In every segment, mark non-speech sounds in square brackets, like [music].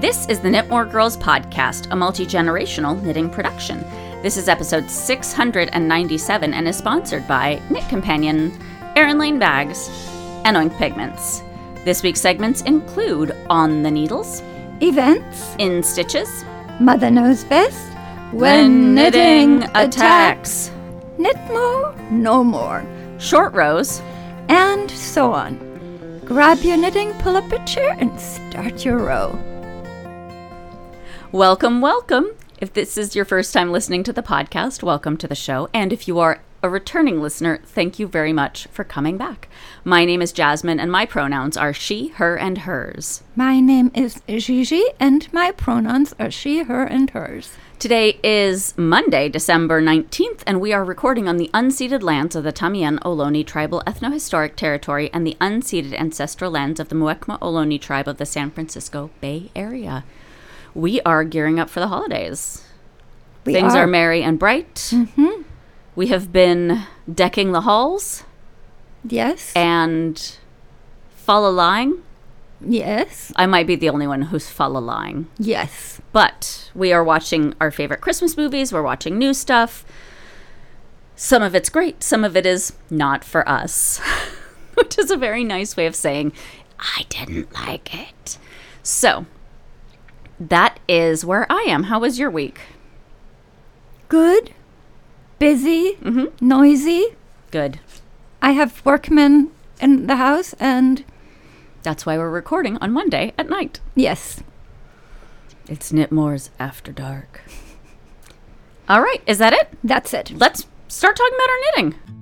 This is the Knitmore Girls podcast, a multi generational knitting production. This is episode 697 and is sponsored by Knit Companion, Erin Lane Bags, and Oink Pigments. This week's segments include On the Needles, Events, In Stitches, Mother Knows Best, When Knitting Attacks, Knit More, No More, Short Rows, and so on. Grab your knitting, pull up a chair, and start your row. Welcome, welcome. If this is your first time listening to the podcast, welcome to the show. And if you are a returning listener, thank you very much for coming back. My name is Jasmine, and my pronouns are she, her, and hers. My name is Gigi, and my pronouns are she, her, and hers. Today is Monday, December 19th, and we are recording on the unceded lands of the Tamiyan Ohlone Tribal Ethnohistoric Territory and the unceded ancestral lands of the Muwekma Ohlone tribe of the San Francisco Bay Area. We are gearing up for the holidays. We Things are. are. merry and bright. Mm-hmm. We have been decking the halls Yes. and follow lying. yes. I might be the only one who's follow lying. Yes. But we are watching our favorite Christmas movies. We're watching new stuff. Some of it's great, some of it is not for us, [laughs] which is a very nice way of saying, I didn't like it. So, that is where I am. How was your week? Good. Busy. Mhm. Noisy. Good. I have workmen in the house, and That's why we're recording on Monday at night. yes. It's Knitmore's After Dark. [laughs] All right, is that it? That's it. Let's start talking about our knitting.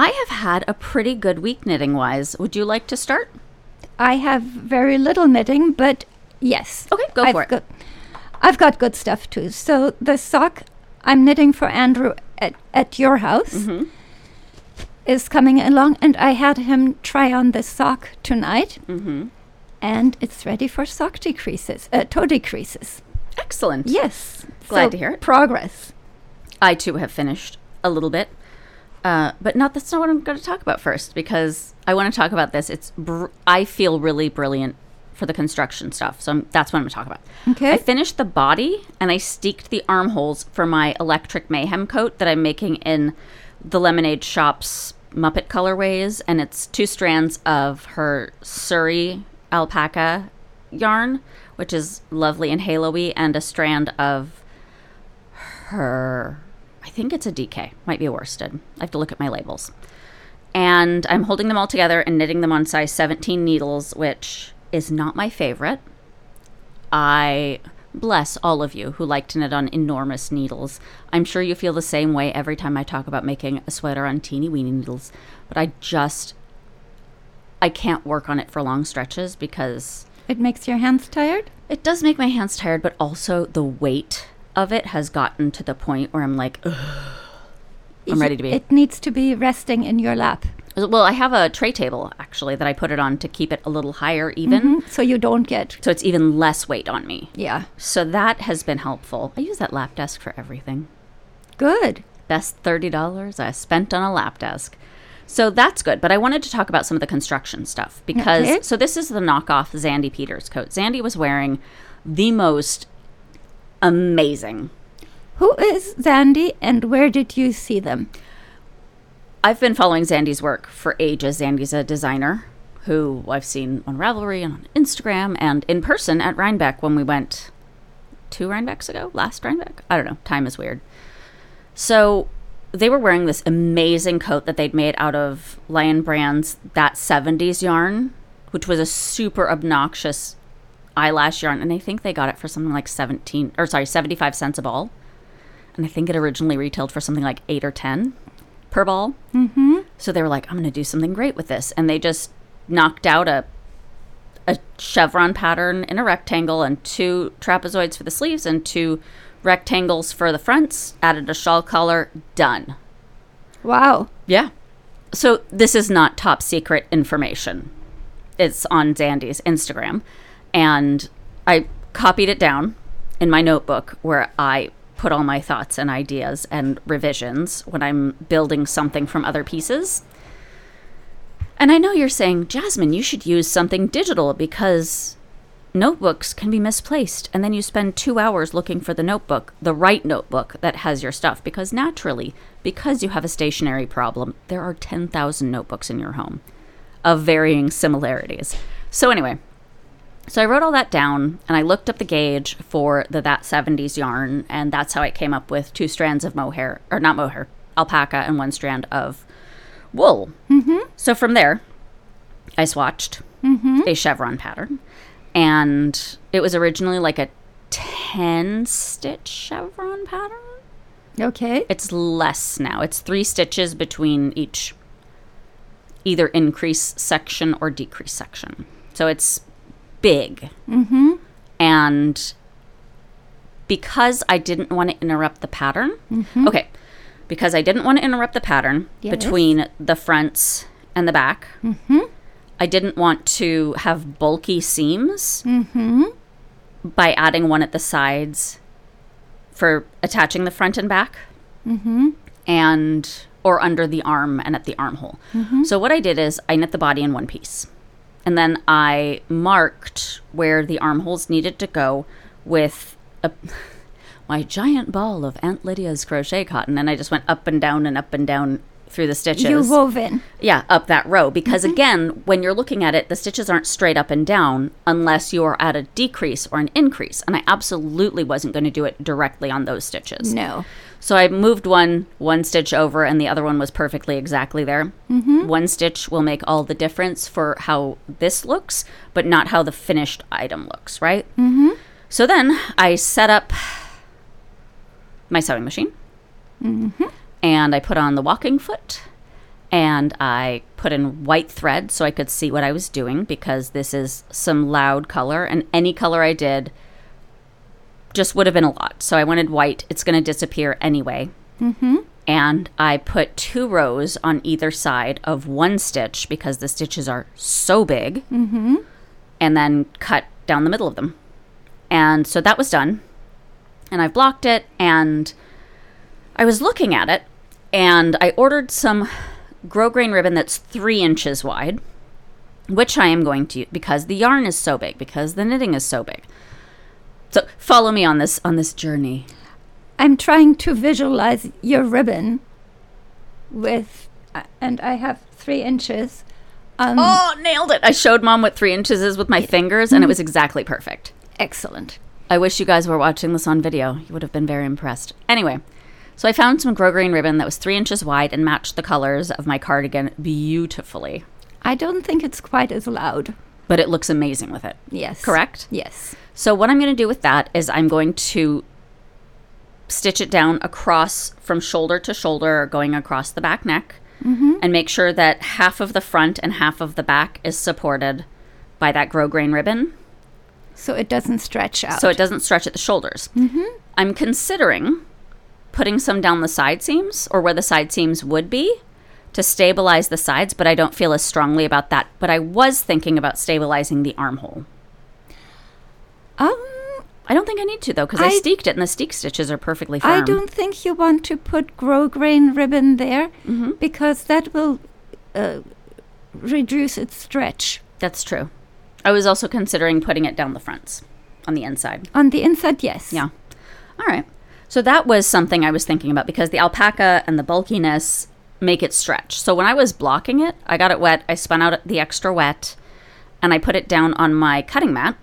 I have had a pretty good week knitting wise. Would you like to start? I have very little knitting, but yes. Okay, go I've for it. Got, I've got good stuff too. So the sock I'm knitting for Andrew at, at your house Mm-hmm. is coming along, and I had him try on the sock tonight, Mm-hmm. and it's ready for sock decreases, uh, toe decreases. Excellent. Yes. Glad So, to hear it. Progress. I too have finished a little bit, uh, but not. That's not what I'm going to talk about first because I want to talk about this. It's br- I feel really brilliant for the construction stuff, so I'm, that's what I'm going to talk about. Okay. I finished the body and I steeked the armholes for my electric mayhem coat that I'm making in the Lemonade Shop's Muppet colorways, and it's two strands of her Surrey alpaca yarn, which is lovely and halo-y, and a strand of her I think it's a DK, might be a worsted. I have to look at my labels. And I'm holding them all together and knitting them on size 17 needles, which is not my favorite. I bless all of you who like to knit on enormous needles. I'm sure you feel the same way every time I talk about making a sweater on teeny weeny needles, but I just I can't work on it for long stretches because It makes your hands tired. it does make my hands tired, but also the weight of it has gotten to the point where I'm like. I'm ready to be. It needs to be resting in your lap, well, I have a tray table actually that I put it on to keep it a little higher, even, Mhm, so you don't get. so it's even less weight on me. Yeah. So that has been helpful. I use that lap desk for everything. Good. Best thirty dollars I spent on a lap desk. So that's good. But I wanted to talk about some of the construction stuff because Okay. so this is the knockoff Xandy Peters coat. Xandy was wearing the most amazing Who is Xandy, and where did you see them? I've been following Xandy's work for ages. Xandy's a designer who I've seen on Ravelry and on Instagram and in person at Rhinebeck when we went two Rhinebecks ago, last Rhinebeck. I don't know. Time is weird. So they were wearing this amazing coat that they'd made out of Lion Brand's that 70s yarn, which was a super obnoxious eyelash yarn. And I think they got it for something like 17 or sorry, 75 cents a ball. And I think it originally retailed for something like eight or 10 per ball. Mm-hmm. So they were like, I'm going to do something great with this. And they just knocked out a a chevron pattern in a rectangle and two trapezoids for the sleeves and two rectangles for the fronts, added a shawl collar, done. Wow. Yeah. So this is not top secret information. It's on Xandy's Instagram. And I copied it down in my notebook where I put all my thoughts and ideas and revisions when I'm building something from other pieces. And I know you're saying, Jasmine, you should use something digital because notebooks can be misplaced. And then you spend two hours looking for the notebook, the right notebook that has your stuff. Because naturally, because you have a stationary problem, there are 10,000 notebooks in your home of varying similarities. So, anyway, so I wrote all that down and I looked up the gauge for the That 70s yarn. And that's how I came up with two strands of mohair, or not mohair, alpaca, and one strand of wool. Mm-hmm. So from there, I swatched a chevron pattern, and it was originally like a 10 stitch chevron pattern. Okay. It's less now. It's three stitches between each either increase section or decrease section. So it's big. Mm-hmm. And because I didn't want to interrupt the pattern, okay, because I didn't want to interrupt the pattern Yes. between the fronts and the back, mm-hmm. I didn't want to have bulky seams by adding one at the sides for attaching the front and back and or under the arm and at the armhole. So what I did is I knit the body in one piece. And then I marked where the armholes needed to go with a, [laughs] my giant ball of Aunt Lydia's crochet cotton and I just went up and down and up and down through the stitches. You wove in. Yeah, up that row. Because mm-hmm. again, when you're looking at it, the stitches aren't straight up and down unless you're at a decrease or an increase. And I absolutely wasn't going to do it directly on those stitches. No. So I moved one one stitch over, and the other one was perfectly exactly there. Mm-hmm. One stitch will make all the difference for how this looks, but not how the finished item looks, right? Mm-hmm. So then I set up my sewing machine, and I put on the walking foot, and I put in white thread so I could see what I was doing because this is some loud color, and any color I did just would have been a lot. So I wanted white. It's going to disappear anyway. Mm-hmm. And I put two rows on either side of one stitch because the stitches are so big. Mm-hmm. And then cut down the middle of them. And so that was done. And I've blocked it. And I was looking at it. And I ordered some grosgrain ribbon that's three inches wide, which I am going to because the yarn is so big, because the knitting is so big. So follow me on this on this journey. I'm trying to visualize your ribbon with, uh, and I have three inches. Um, Oh, nailed it! I showed mom what three inches is with my fingers, and it was exactly perfect. Excellent. I wish you guys were watching this on video. You would have been very impressed. Anyway, so I found some grosgrain ribbon that was three inches wide and matched the colors of my cardigan beautifully. I don't think it's quite as loud. But it looks amazing with it. Yes. Correct? Yes. So what I'm going to do with that is I'm going to stitch it down across from shoulder to shoulder, going across the back neck, mm-hmm. and make sure that half of the front and half of the back is supported by that grosgrain ribbon, So it doesn't stretch out. so it doesn't stretch at the shoulders. Mm-hmm. I'm considering putting some down the side seams or where the side seams would be to stabilize the sides, but I don't feel as strongly about that. But I was thinking about stabilizing the armhole. Um, I don't think I need to though, because I, I- steeked it and the steek stitches are perfectly firm. I don't think you want to put grosgrain ribbon there Mm-hmm. because that will uh, reduce its stretch. That's true. I was also considering putting it down the fronts on the inside. On the inside, yes. Yeah. All right. So that was something I was thinking about because the alpaca and the bulkiness make it stretch. So when I was blocking it, I got it wet. I spun out the extra wet and I put it down on my cutting mat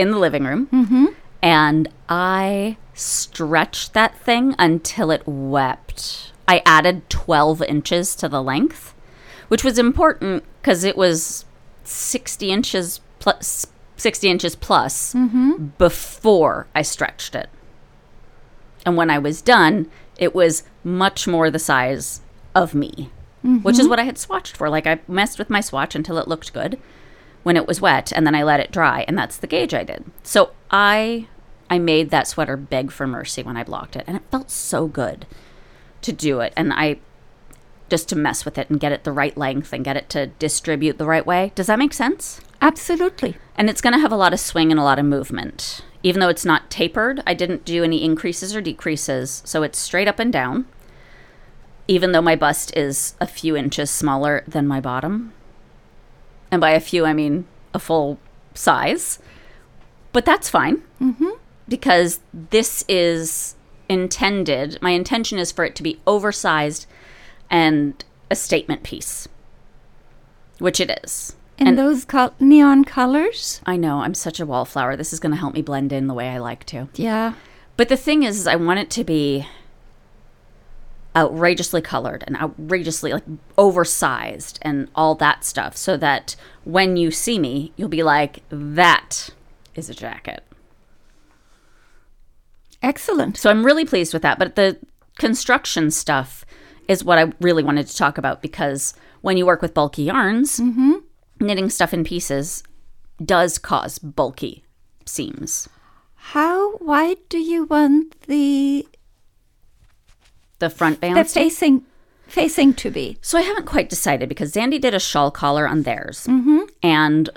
in the living room. Mm-hmm. And I stretched that thing until it wept. I added 12 inches to the length, which was important because it was 60 inches plus 60 inches plus mm-hmm. before I stretched it. And when I was done, it was much more the size of me, which is mm-hmm. what I had swatched for. Like I messed with my swatch until it looked good when it was wet and then I let it dry and that's the gauge I did. So I I made that sweater beg for mercy when I blocked it and it felt so good to do it and I just to mess with it and get it the right length and get it to distribute the right way. Does that make sense? Absolutely. And it's going to have a lot of swing and a lot of movement even though it's not tapered, I didn't do any increases or decreases. So it's straight up and down, even though my bust is a few inches smaller than my bottom. And by a few, I mean a full size. But that's fine mm-hmm. because this is intended, my intention is for it to be oversized and a statement piece, which it is. In And- those col- neon colors? I know, I'm such a wallflower. This is going to help me blend in the way I like to. Yeah. But the thing is, is I want it to be outrageously colored and outrageously like oversized and all that stuff so that when you see me, you'll be like, that is a jacket. Excellent. So I'm really pleased with that. But the construction stuff is what I really wanted to talk about because when you work with bulky yarns, mm-hmm. knitting stuff in pieces does cause bulky seams. How wide do you want the The front band. the facing facing to be? So I haven't quite decided because Xandy did a shawl collar on theirs, mm-hmm. and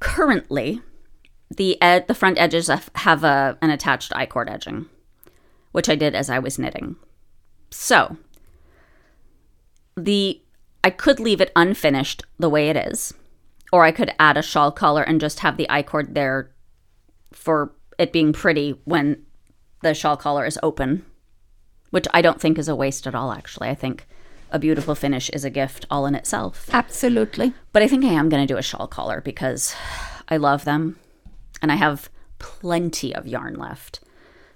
currently, the ed- the front edges have- have a an attached I cord edging, which I did as I was knitting. So the I could leave it unfinished the way it is, or I could add a shawl collar and just have the I cord there for it being pretty when the shawl collar is open which I don't think is a waste at all, actually. I think a beautiful finish is a gift all in itself. Absolutely. But I think I am going to do a shawl collar because I love them and I have plenty of yarn left.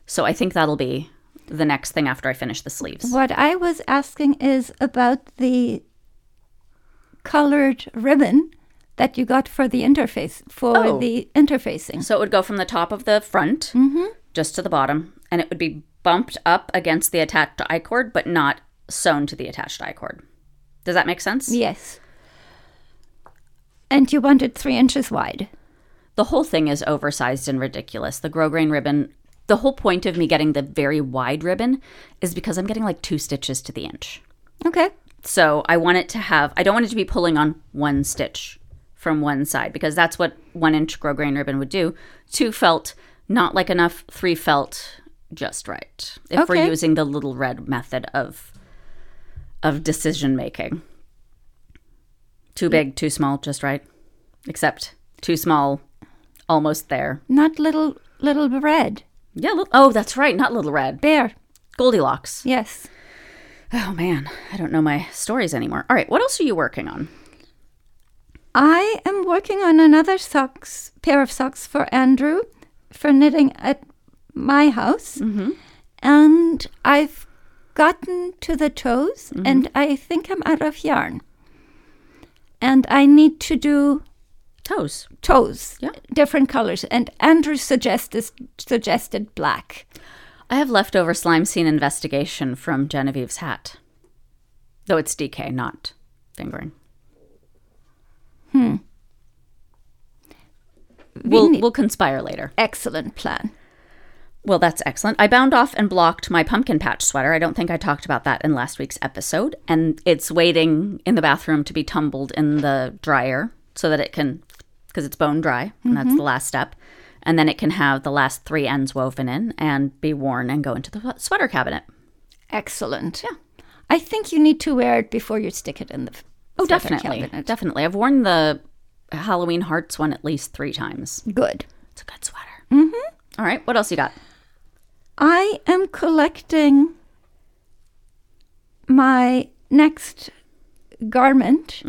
So I think that'll be the next thing after I finish the sleeves. What I was asking is about the colored ribbon that you got for the interface for Oh. the interfacing. So it would go from the top of the front mm-hmm. just to the bottom and it would be bumped up against the attached I cord, but not sewn to the attached I cord. Does that make sense? Yes. And you want it three inches wide. the whole thing is oversized and ridiculous. The grosgrain ribbon, the whole point of me getting the very wide ribbon is because I'm getting like two stitches to the inch. Okay. So I want it to have, I don't want it to be pulling on one stitch from one side because that's what one inch grosgrain ribbon would do. Two felt not like enough, three felt just right. If we're using the little red method of of decision making. Too big, too small, just right. Except too small, almost there. Not little little red. Yeah. Li- oh, that's right. Not Little Red. Bear. Goldilocks. Yes. Oh man, I don't know my stories anymore. All right, what else are you working on? I am working on another socks pair of socks for Andrew for knitting at my house. And I've gotten to the toes and I think I'm out of yarn. And I need to do Toes. toes, Yeah. different colors. And Andrew suggested suggested black. I have leftover slime scene investigation from Genevieve's hat. Though it's DK, not fingering. Hmm. We'll, we'll conspire later. Excellent plan. Well, that's excellent. I bound off and blocked my pumpkin patch sweater. I don't think I talked about that in last week's episode. And it's waiting in the bathroom to be tumbled in the dryer so that it can, because it's bone dry, and that's the last step. And then it can have the last three ends woven in and be worn and go into the sweater cabinet. Excellent. Yeah. I think you need to wear it before you stick it in the Oh, definitely. cabinet. Definitely. I've worn the Halloween Hearts one at least three times. Good. It's a good sweater. Mm-hmm. All right. What else you got? I am collecting my next garment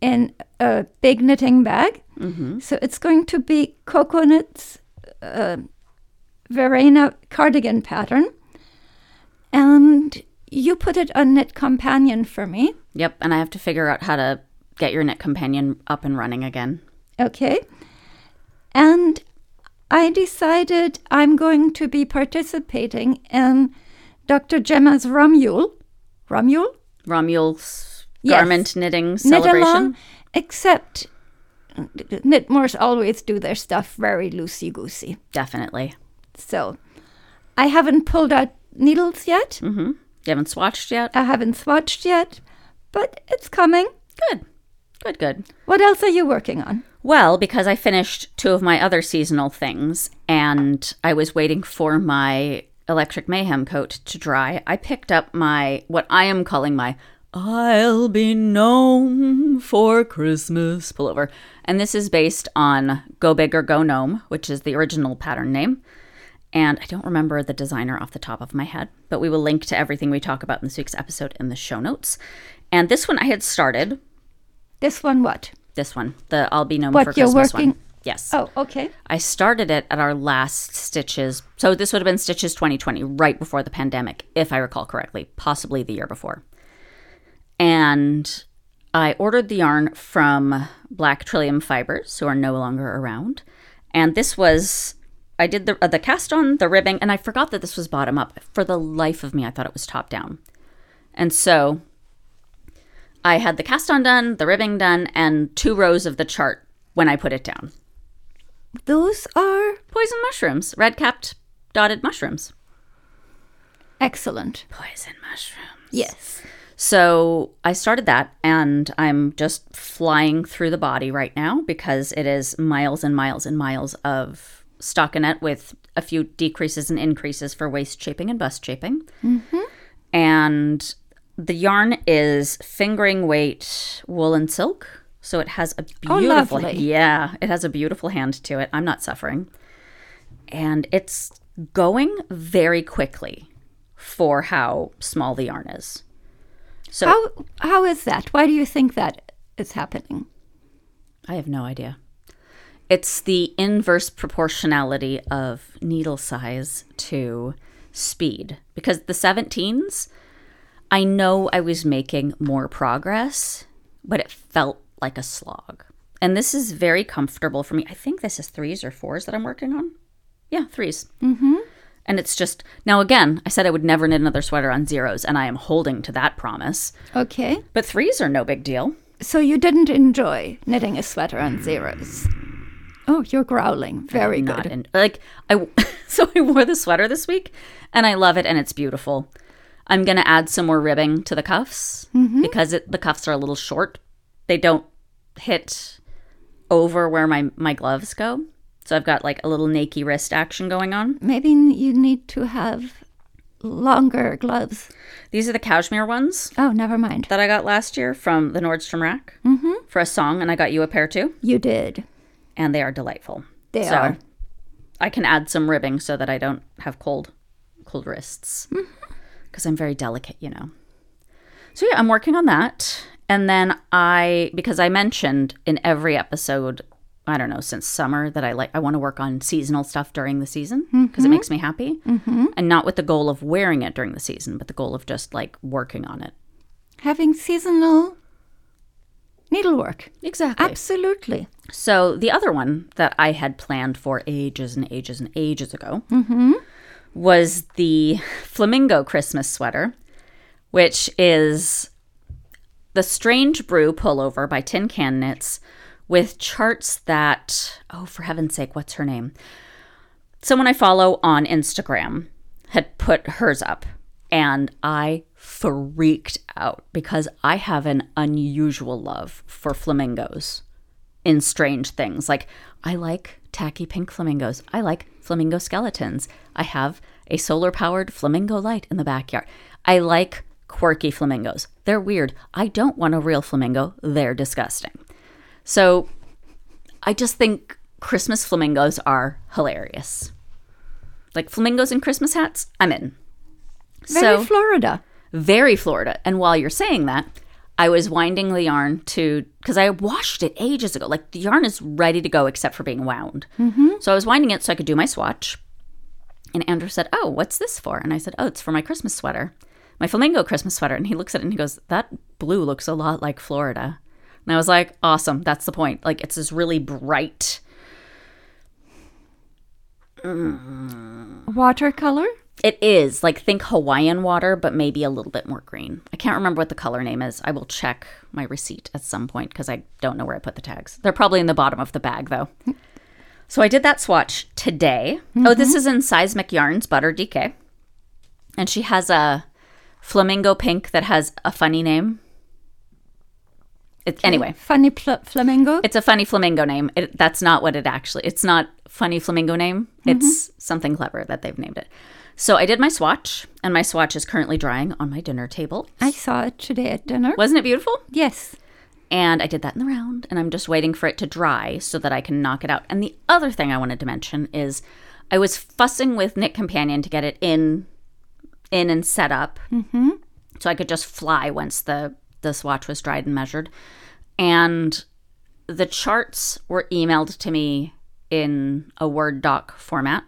in a big knitting bag. So it's going to be Coconut's uh, Verena cardigan pattern. And you put it on Knit Companion for me. Yep. And I have to figure out how to get your knit companion up and running again. Okay. And I decided I'm going to be participating in Dr. Gemma's Romule. Romule? Romul's Yes. garment knitting Knit celebration. along, except knitmores always do their stuff very loosey goosey. Definitely. So I haven't pulled out needles yet. Mm-hmm. You haven't swatched yet? I haven't swatched yet, but it's coming. Good. Good, good. What else are you working on? Well, because I finished two of my other seasonal things and I was waiting for my Electric Mayhem coat to dry, I picked up my, what I am calling my I'll be gnome for Christmas pullover. And this is based on Go Big or Go Gnome, which is the original pattern name. And I don't remember the designer off the top of my head, but we will link to everything we talk about in this week's episode in the show notes. And this one I had started. This one, what? This one, the I'll be gnome What, for Christmas working- one. Yes. Oh, okay. I started it at our last Stitches. So this would have been Stitches 2020, right before the pandemic, if I recall correctly, possibly the year before. And I ordered the yarn from Black Trillium Fibers, who are no longer around. And this was, I did the, uh, the cast on, the ribbing, and I forgot that this was bottom up. For the life of me, I thought it was top down. And so I had the cast on done, the ribbing done, and two rows of the chart when I put it down Those are poison mushrooms, red capped dotted mushrooms. excellent. Poison mushrooms. Yes. So I started that and I'm just flying through the body right now because it is miles and miles and miles of stockinette with a few decreases and increases for waist shaping and bust shaping. Mm-hmm. And the yarn is fingering weight wool and silk. So it has a Oh, beautiful, lovely. yeah, it has a beautiful hand to it. I'm not suffering. And it's going very quickly for how small the yarn is. So How how is that? Why do you think that is happening? I have no idea. It's the inverse proportionality of needle size to speed. Because the 17s, I know I was making more progress, but it felt like a slog. And this is very comfortable for me. I think this is threes or fours that I'm working on. Yeah, 3s Mm-hmm. And it's just, now again, I said I would never knit another sweater on zeros, and I am holding to that promise. Okay. But threes are no big deal. So you didn't enjoy knitting a sweater on zeros. Oh, you're growling. Very good. in like I [laughs] so I wore the sweater this week and I love it and it's beautiful. I'm gonna add some more ribbing to the cuffs mm-hmm. because it, the cuffs are a little short. They don't hit over where my my gloves go. So I've got like a little nakey wrist action going on. Maybe you need to have longer gloves. These are the cashmere ones Oh, never mind. that I got last year from the Nordstrom rack mm-hmm. for a song, and I got you a pair too, You did. and they are delightful. They so are. I can add some ribbing so that I don't have cold, cold wrists mm-hmm. Because I'm very delicate, you know. So yeah, I'm working on that, and then I because I mentioned in every episode, I don't know since summer that I like I want to work on seasonal stuff during the season because it mm-hmm. makes me happy, mm-hmm. and not with the goal of wearing it during the season, but the goal of just like working on it. Having seasonal needlework. Exactly. Absolutely. So the other one that I had planned for ages and ages and ages ago mm-hmm. Was the flamingo Christmas sweater, which is the Strange Brew pullover by Tin Can Knits with charts that oh for heaven's sake, what's her name? Someone I follow on Instagram had put hers up and I freaked out because I have an unusual love for flamingos in strange things. Like, I like tacky pink flamingos. I like flamingo skeletons. I have a solar powered flamingo light in the backyard. I like quirky flamingos. They're weird. I don't want a real flamingo. They're disgusting. So, I just think Christmas flamingos are hilarious. Like flamingos and Christmas hats, I'm in. Very Florida. very Florida. And while you're saying that, I was winding the yarn to because I washed it ages ago. Like the yarn is ready to go except for being wound. Mm-hmm. So I was winding it so I could do my swatch. And Andrew said, "Oh, what's this for?" And I said, "Oh, it's for my Christmas sweater, my flamingo Christmas sweater." And he looks at it and he goes, "That blue looks a lot like Florida." And I was like, "Awesome, that's the point. Like it's this really bright." Mm, Watercolor? It is like think Hawaiian water, but maybe a little bit more green. I can't remember what the color name is. I will check my receipt at some point because I don't know where I put the tags. They're probably in the bottom of the bag though. So I did that swatch today. Oh, this mm-hmm. is in Seismic Yarns Butter DK. And she has a flamingo pink that has a funny name. It, anyway, Funny pl- flamingo. it's a funny flamingo name. It, that's not what it actually. It's not funny flamingo name. It's mm-hmm. something clever that they've named it. So I did my swatch, and my swatch is currently drying on my dinner table. I saw it today at dinner. Wasn't it beautiful? Yes. And I did that in the round, and I'm just waiting for it to dry so that I can knock it out. And the other thing I wanted to mention is I was fussing with Knit Companion to get it in, in and set up, mm-hmm. so I could just fly once the the swatch was dried and measured. And the charts were emailed to me in a Word doc format,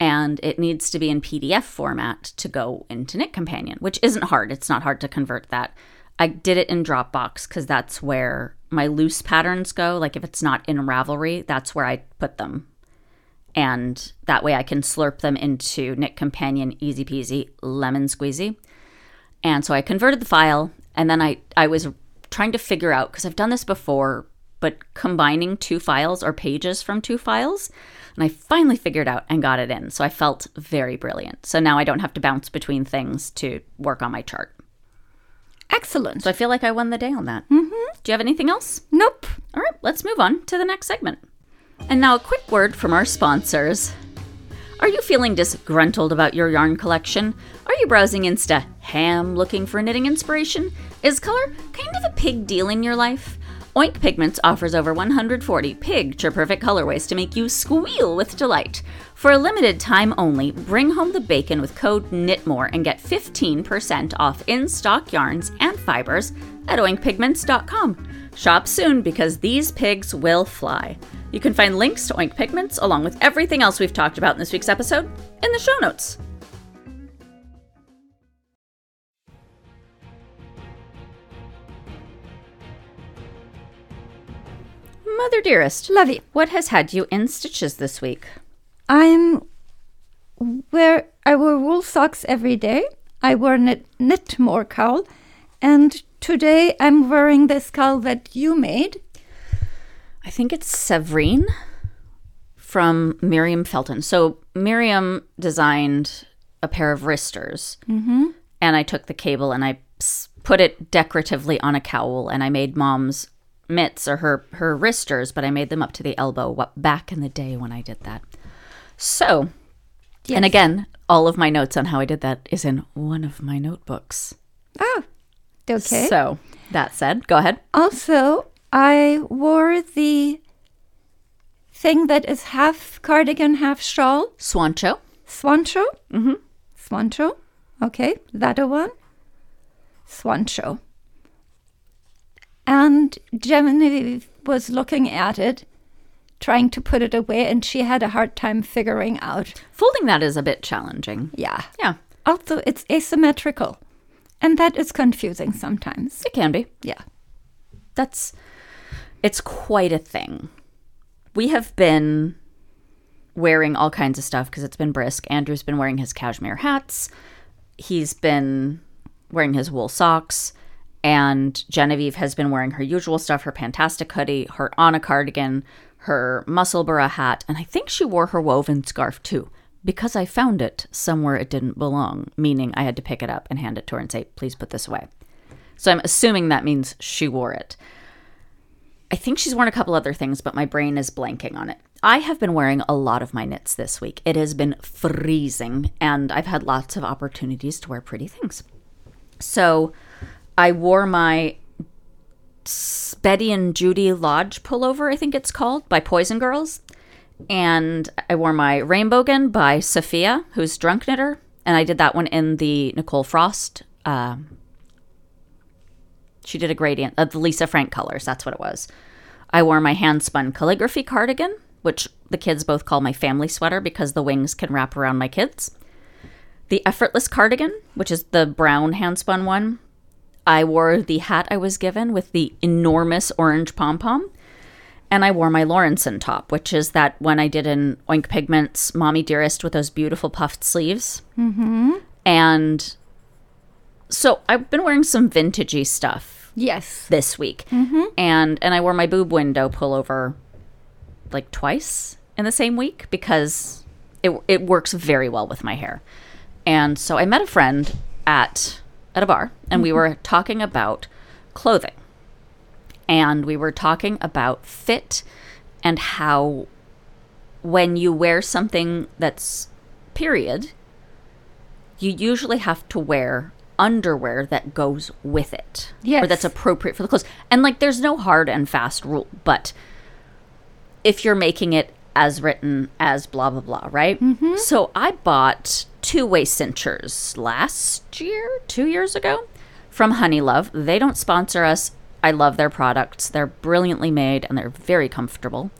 and it needs to be in PDF format to go into Knit Companion, which isn't hard. It's not hard to convert that. I did it in Dropbox because that's where my loose patterns go. Like if it's not in Ravelry, that's where I put them. And that way I can slurp them into Knit Companion easy peasy, lemon squeezy. And so I converted the file and then I, I was trying to figure out because I've done this before, but combining two files or pages from two files. And I finally figured out and got it in. So I felt very brilliant. So now I don't have to bounce between things to work on my chart. Excellent. So I feel like I won the day on that. Mm-hmm. Do you have anything else? nope. All right, let's move on to the next segment. And now a quick word from our sponsors. Are you feeling disgruntled about your yarn collection? Are you browsing Insta ham looking for knitting inspiration? Is color kind of a pig deal in your life? Oink Pigments offers over 140 picture perfect colorways to make you squeal with delight. For a limited time only, bring home the bacon with code KNITMORE and get 15% off in stock yarns and fibers at oinkpigments.com. Shop soon because these pigs will fly. You can find links to Oink Pigments along with everything else we've talked about in this week's episode in the show notes. Mother dearest, Lovey. what has had you in stitches this week? I'm where I wear wool socks every day. I wear knit, knit more cowl, and today I'm wearing this cowl that you made. I think it's Severine from Miriam Felton. So Miriam designed a pair of wristers, mm-hmm. and I took the cable and I put it decoratively on a cowl, and I made mom's mitts or her her wristers, but I made them up to the elbow What back in the day when I did that. So, and again, all of my notes on how I did that is in one of my notebooks. Oh, okay. So that said, go ahead. Also, I wore the thing that is half cardigan, half shawl. Swancho. Swancho? Mm-hmm. Swancho. Okay, that a one. Swancho. And Genevieve was looking at it, trying to put it away, and she had a hard time figuring out. Folding that is a bit challenging. Yeah. Yeah, Also, it's asymmetrical, and that is confusing sometimes. it can be. Yeah. that's it's quite a thing. We have been wearing all kinds of stuff because it's been brisk. Andrew's been wearing his cashmere hats. He's been wearing his wool socks. And Genevieve has been wearing her usual stuff her Fantastic hoodie, her Anna cardigan, her Musselburgh hat, and I think she wore her woven scarf too because I found it somewhere it didn't belong, meaning I had to pick it up and hand it to her and say, please put this away. So I'm assuming that means she wore it. I think she's worn a couple other things, but my brain is blanking on it. I have been wearing a lot of my knits this week. It has been freezing, and I've had lots of opportunities to wear pretty things. So I wore my Betty and Judy Lodge pullover, I think it's called, by Poison Girls. And I wore my Rainbowgan by Sophia, who's Drunk Knitter. And I did that one in the Nicole Frost. Um, she did a gradient of the Lisa Frank colors. That's what it was. I wore my hand spun calligraphy cardigan, which the kids both call my family sweater because the wings can wrap around my kids. The effortless cardigan, which is the brown hand spun one. I wore the hat I was given with the enormous orange pom pom. And I wore my Lawrenson top, which is that one I did in Oink Pigments Mommy Dearest with those beautiful puffed sleeves. Mm-hmm. And so I've been wearing some vintagey stuff Yes. this week. And and I wore my boob window pullover like twice in the same week because it it works very well with my hair. And so I met a friend at at a bar and we mm-hmm. were talking about clothing. and we were talking about fit and how when you wear something that's period, you usually have to wear underwear that goes with it or that's appropriate for the clothes. And like there's no hard and fast rule, but if you're making it as written as blah blah blah, right? Mm-hmm. So I bought two waist cinchers last year, two years ago, from Honeylove. They don't sponsor us. I love their products. They're brilliantly made and they're very comfortable.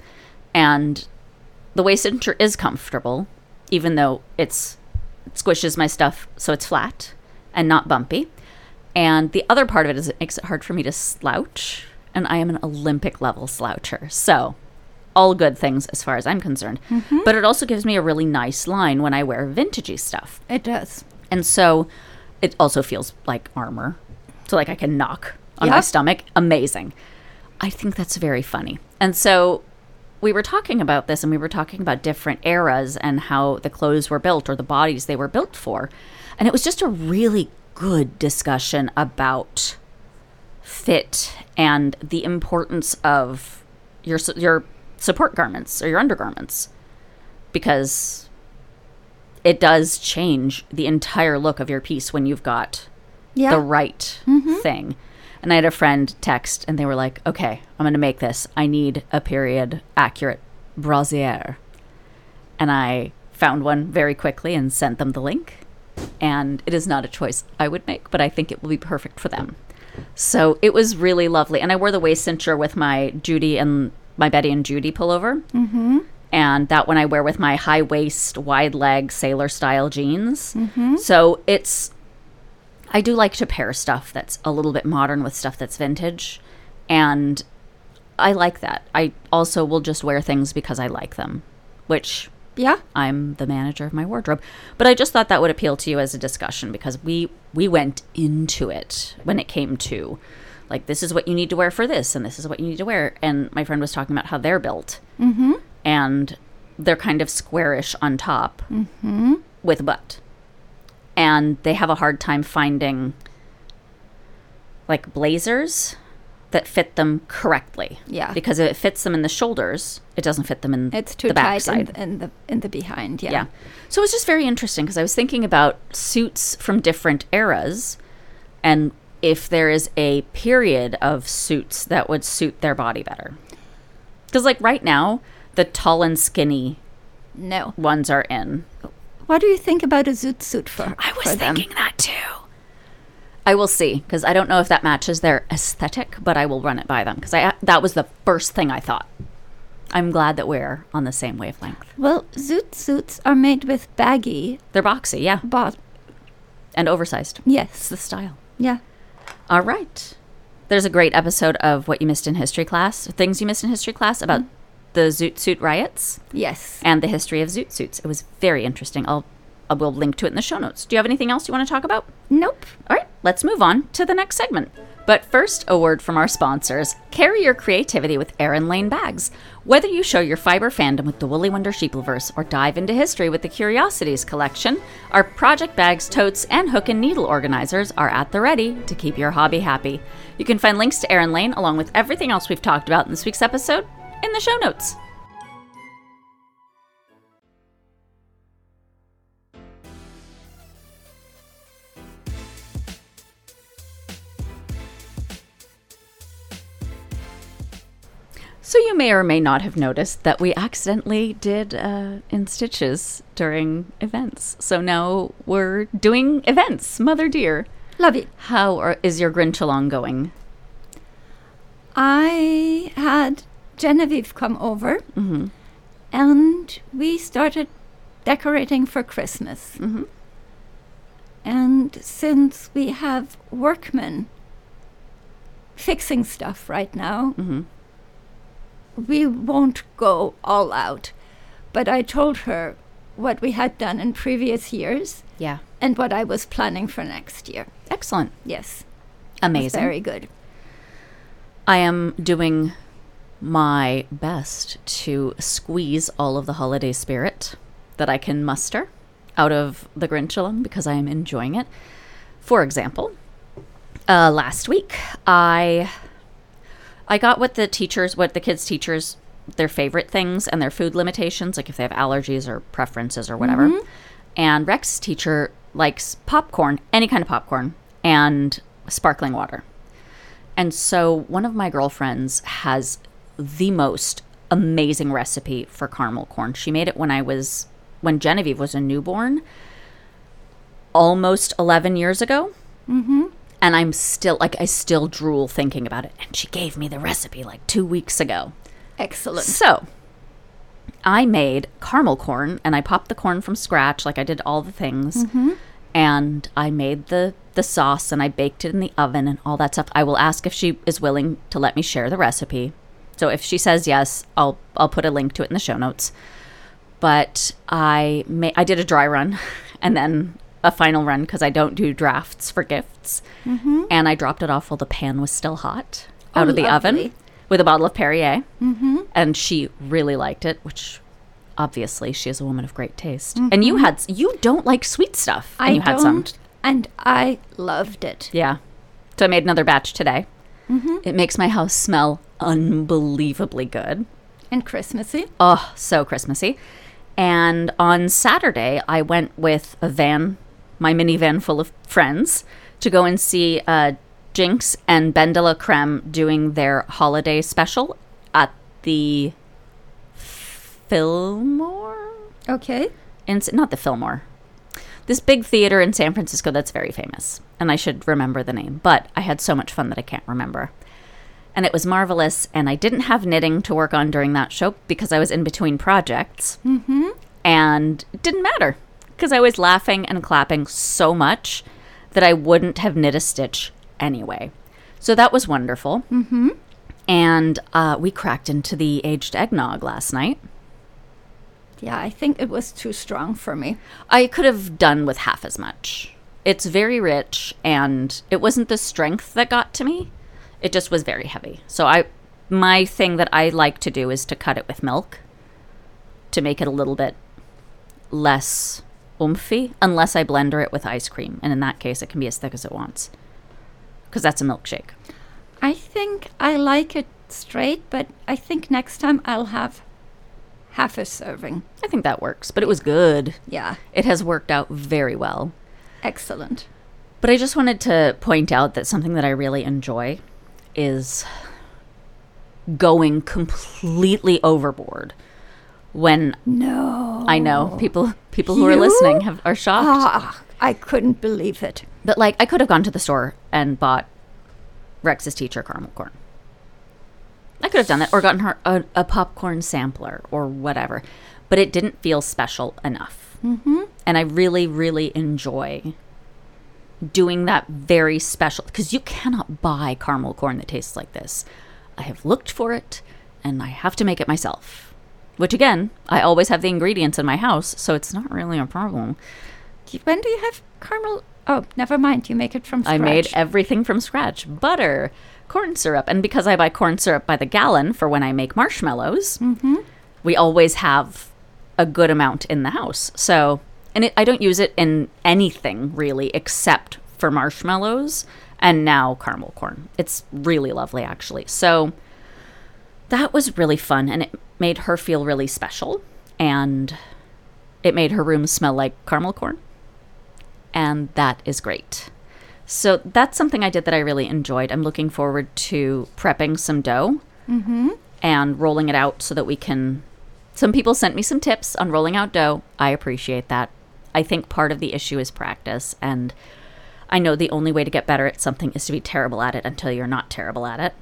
And the waist cincher is comfortable, even though it's it squishes my stuff so it's flat and not bumpy. And the other part of it is it makes it hard for me to slouch, and I am an Olympic level sloucher. So, all good things as far as I'm concerned. Mm-hmm. But it also gives me a really nice line when I wear vintagey stuff. It does. And so it also feels like armor. So like I can knock on my stomach. Amazing. I think that's very funny. And so we were talking about this and we were talking about different eras and how the clothes were built or the bodies they were built for. And it was just a really good discussion about fit and the importance of your your support garments or your undergarments because it does change the entire look of your piece when you've got Yeah. the right mm-hmm. thing. And I had a friend text and they were like, okay, I'm going to make this. I need a period accurate brassiere. And I found one very quickly and sent them the link. And it is not a choice I would make, but I think it will be perfect for them. So it was really lovely. And I wore the waist cincher with my Judy and my Betty and Judy pullover. Mm-hmm. And that one I wear with my high waist, wide leg sailor style jeans. So it's I do like to pair stuff that's a little bit modern with stuff that's vintage. And I like that. I also will just wear things because I like them, which yeah. I'm the manager of my wardrobe. But I just thought that would appeal to you as a discussion because we we went into it when it came to like this is what you need to wear for this and this is what you need to wear. And my friend was talking about how they're built. Mm-hmm. And they're kind of squarish on top mm-hmm. with a butt. And they have a hard time finding like blazers that fit them correctly. Yeah. Because if it fits them in the shoulders, it doesn't fit them in It's too the tight in, in the in the behind. Yeah. Yeah. So it was just very interesting because I was thinking about suits from different eras and if there is a period of suits that would suit their body better. Because, like, right now, the tall and skinny No. ones are in. What do you think about a zoot suit for? I was for them? thinking that too. I will see because I don't know if that matches their aesthetic, but I will run it by them because I uh, that was the first thing I thought. I'm glad that we're on the same wavelength. Well, zoot suits are made with baggy They're boxy, yeah, bot. and oversized. It's Yes. the style. Yeah. All right. There's a great episode of What You Missed in History Class, Things You Missed in History Class about mm-hmm. the Zoot Suit riots Yes. and the history of Zoot Suits. It was very interesting. I'll I will link to it in the show notes. Do you have anything else you want to talk about? Nope. All right, let's move on to the next segment. But first, a word from our sponsors. Carry your creativity with Erin Lane bags. Whether you show your fiber fandom with the Woolly Wonder Sheepliverse or dive into history with the Curiosities collection, our project bags, totes, and hook and needle organizers are at the ready to keep your hobby happy. You can find links to Erin Lane along with everything else we've talked about in this week's episode in the show notes. So you may or may not have noticed that we accidentally did uh, in stitches during events. So now we're doing events, mother dear. Love it. How are, is your Grinch along going? I had Genevieve come over Mm-hmm. and we started decorating for Christmas. Mhm. And since we have workmen fixing stuff right now, Mm-hmm. We won't go all out. But I told her what we had done in previous years Yeah. and what I was planning for next year. Excellent. Yes, Amazing. very good. I am doing my best to squeeze all of the holiday spirit that I can muster out of the Grinch along because I am enjoying it. For example, uh, last week I I got what the teachers, what the kids' teachers, their favorite things and their food limitations, like if they have allergies or preferences or whatever. And Rex's teacher likes popcorn, any kind of popcorn, and sparkling water. And so one of my girlfriends has the most amazing recipe for caramel corn. She made it when I was when Genevieve was a newborn, almost 11 years ago. Mm-hmm. And I'm still like I still drool thinking about it. And she gave me the recipe like two weeks ago. Excellent. So I made caramel corn and I popped the corn from scratch, like I did all the things. Mm-hmm. And I made the, the sauce and I baked it in the oven and all that stuff. I will ask if she is willing to let me share the recipe. So if she says yes, I'll I'll put a link to it in the show notes. But I ma- I did a dry run [laughs] and then a final run because I don't do drafts for gifts. Mm-hmm. And I dropped it off while the pan was still hot oh, out Oh, of the oven with a bottle of Perrier. Mm-hmm. And she really liked it, which obviously she is a woman of great taste. And you mm-hmm. had you don't like sweet stuff, and I you had don't, some. and I loved it. Yeah. So I made another batch today. Mm-hmm. It makes my house smell unbelievably good. And Christmassy. Oh, so Christmassy. And on Saturday, I went with a van, my minivan full of friends, to go and see uh, Jinkx and BenDeLaCreme doing their holiday special at the Fillmore? Okay. In, not the Fillmore. This big theater in San Francisco that's very famous. And I should remember the name, but I had so much fun that I can't remember. And it was marvelous. And I didn't have knitting to work on during that show because I was in between projects. Mm-hmm. And it didn't matter because I was laughing and clapping so much that I wouldn't have knit a stitch anyway. So that was wonderful. Mm-hmm. And uh, we cracked into the aged eggnog last night. Yeah, I think it was too strong for me. I could have done with half as much. It's very rich and it wasn't the strength that got to me. It just was very heavy. So I my thing that I like to do is to cut it with milk to make it a little bit less oomphy unless I blender it with ice cream and in that case it can be as thick as it wants. Cuz that's a milkshake. I think I like it straight, but I think next time I'll have half a serving. I think that works, but it was good. Yeah, It has worked out very well. excellent. But I just wanted to point out that something that I really enjoy is going completely overboard when No. I know people people who are listening have are shocked. Ah, I couldn't believe it. But like I could have gone to the store and bought Rex's teacher caramel corn. I could have done that or gotten her a, a popcorn sampler or whatever. But it didn't feel special enough. Mm-hmm. And I really, really enjoy doing that very special because you cannot buy caramel corn that tastes like this. I have looked for it and I have to make it myself. Which again, I always have the ingredients in my house, so it's not really a problem. When do you have caramel? Oh, never mind. You make it from scratch. I made everything from scratch butter, corn syrup. And because I buy corn syrup by the gallon for when I make marshmallows, mm-hmm. we always have a good amount in the house. So, and it, I don't use it in anything really except for marshmallows and now caramel corn. It's really lovely, actually. So, that was really fun and it made her feel really special. And it made her room smell like caramel corn and that is great. So that's something I did that I really enjoyed. I'm looking forward to prepping some dough mm-hmm. and rolling it out so that we can. Some people sent me some tips on rolling out dough. I appreciate that. I think part of the issue is practice, and I know the only way to get better at something is to be terrible at it until you're not terrible at it.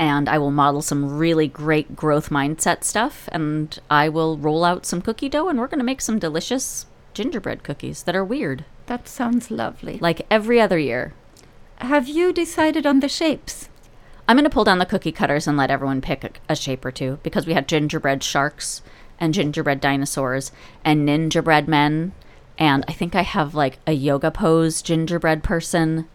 And I will model some really great growth mindset stuff, and I will roll out some cookie dough, and we're going to make some delicious gingerbread cookies that are weird, That sounds lovely. like every other year. Have you decided on the shapes? I'm going to pull down the cookie cutters and let everyone pick a, a shape or two because we had gingerbread sharks and gingerbread dinosaurs and ninja bread men. And I think I have like a yoga pose gingerbread person.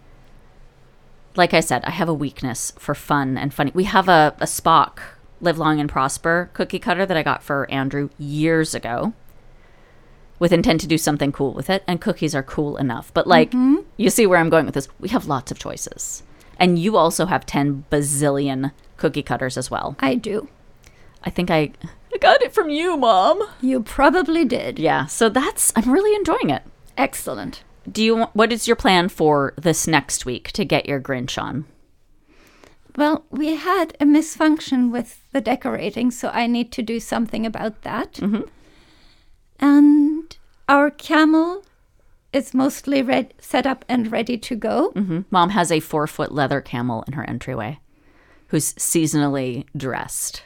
Like I said, I have a weakness for fun and funny. We have a, a Spock, Live Long and Prosper cookie cutter that I got for Andrew years ago with intent to do something cool with it. And cookies are cool enough. But like, mm-hmm. you see where I'm going with this. We have lots of choices. And you also have 10 bazillion cookie cutters as well. I do. I think I, I got it from you, Mom. You probably did. Yeah, so that's, I'm really enjoying it. Excellent. Do you, what is your plan for this next week to get your Grinch on? Well, we had a misfunction with the decorating, so I need to do something about that. And our camel is mostly red, set up and ready to go. hmm Mom has a four foot leather camel in her entryway who's seasonally dressed.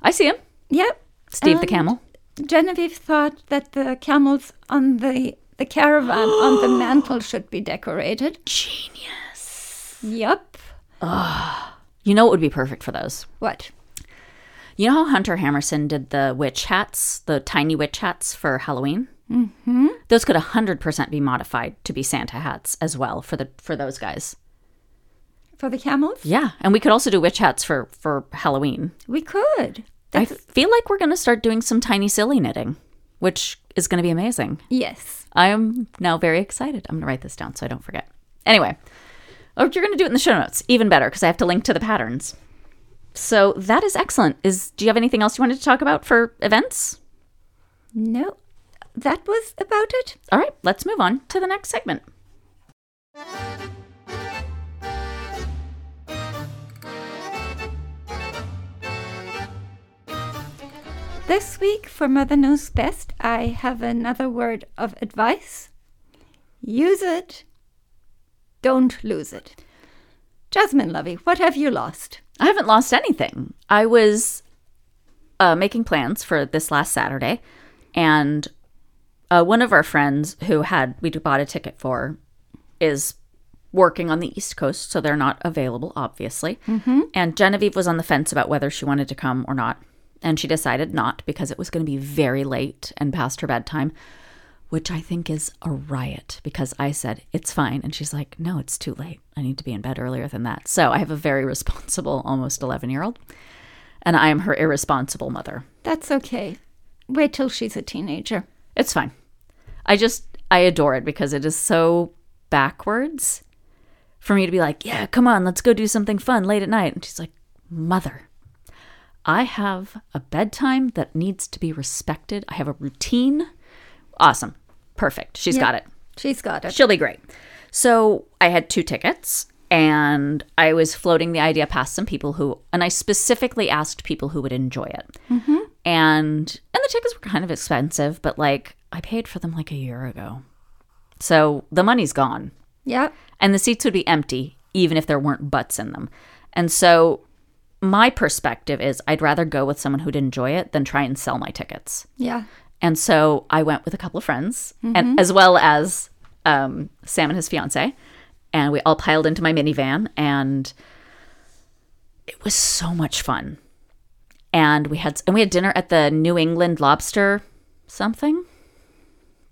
I see him. Yep. Steve the camel. Genevieve thought that the camels on the the caravan on the [gasps] mantle should be decorated. Genius. Yep. You know what would be perfect for those? What? You know how Hunter Hammerson did the witch hats, the tiny witch hats for Halloween? Mm-hmm. Those could 100% be modified to be Santa hats as well for the for those guys. For the camels? Yeah, and we could also do witch hats for for Halloween. We could. I feel like we're going to start doing some tiny silly knitting, which is going to be amazing. yes. I am now very excited. I'm going to write this down so I don't forget. Anyway, oh, you're going to do it in the show notes. Even better because I have to link to the patterns. So that is excellent. Is do you have anything else you wanted to talk about for events? No. That was about it. All right, let's move on to the next segment. This week for Mother Knows Best, I have another word of advice. Use it. Don't lose it. Jasmine Lovey, what have you lost? I haven't lost anything. I was uh, making plans for this last Saturday, and uh, one of our friends who had we bought a ticket for is working on the East Coast, so they're not available, obviously. And Genevieve was on the fence about whether she wanted to come or not, and she decided not because it was going to be very late and past her bedtime. Which I think is a riot because I said, it's fine. And she's like, no, it's too late. I need to be in bed earlier than that. So I have a very [laughs] responsible, almost 11 year old, and I am her irresponsible mother. That's okay. Wait till she's a teenager. It's fine. I just, I adore it because it is so backwards for me to be like, yeah, come on, let's go do something fun late at night. And she's like, mother, I have a bedtime that needs to be respected. I have a routine. Awesome. Perfect. She's Yeah. got it. She's got it. She'll be great. So I had two tickets and I was floating the idea past some people who, and I specifically asked people who would enjoy it. Mm-hmm. And, and the tickets were kind of expensive, but like I paid for them like a year ago. So the money's gone Yeah. and the seats would be empty even if there weren't butts in them. And so my perspective is I'd rather go with someone who'd enjoy it than try and sell my tickets. Yeah. And so I went with a couple of friends, and as well as um, Sam and his fiance, and we all piled into my minivan, and it was so much fun. And we had and we had dinner at the New England Lobster something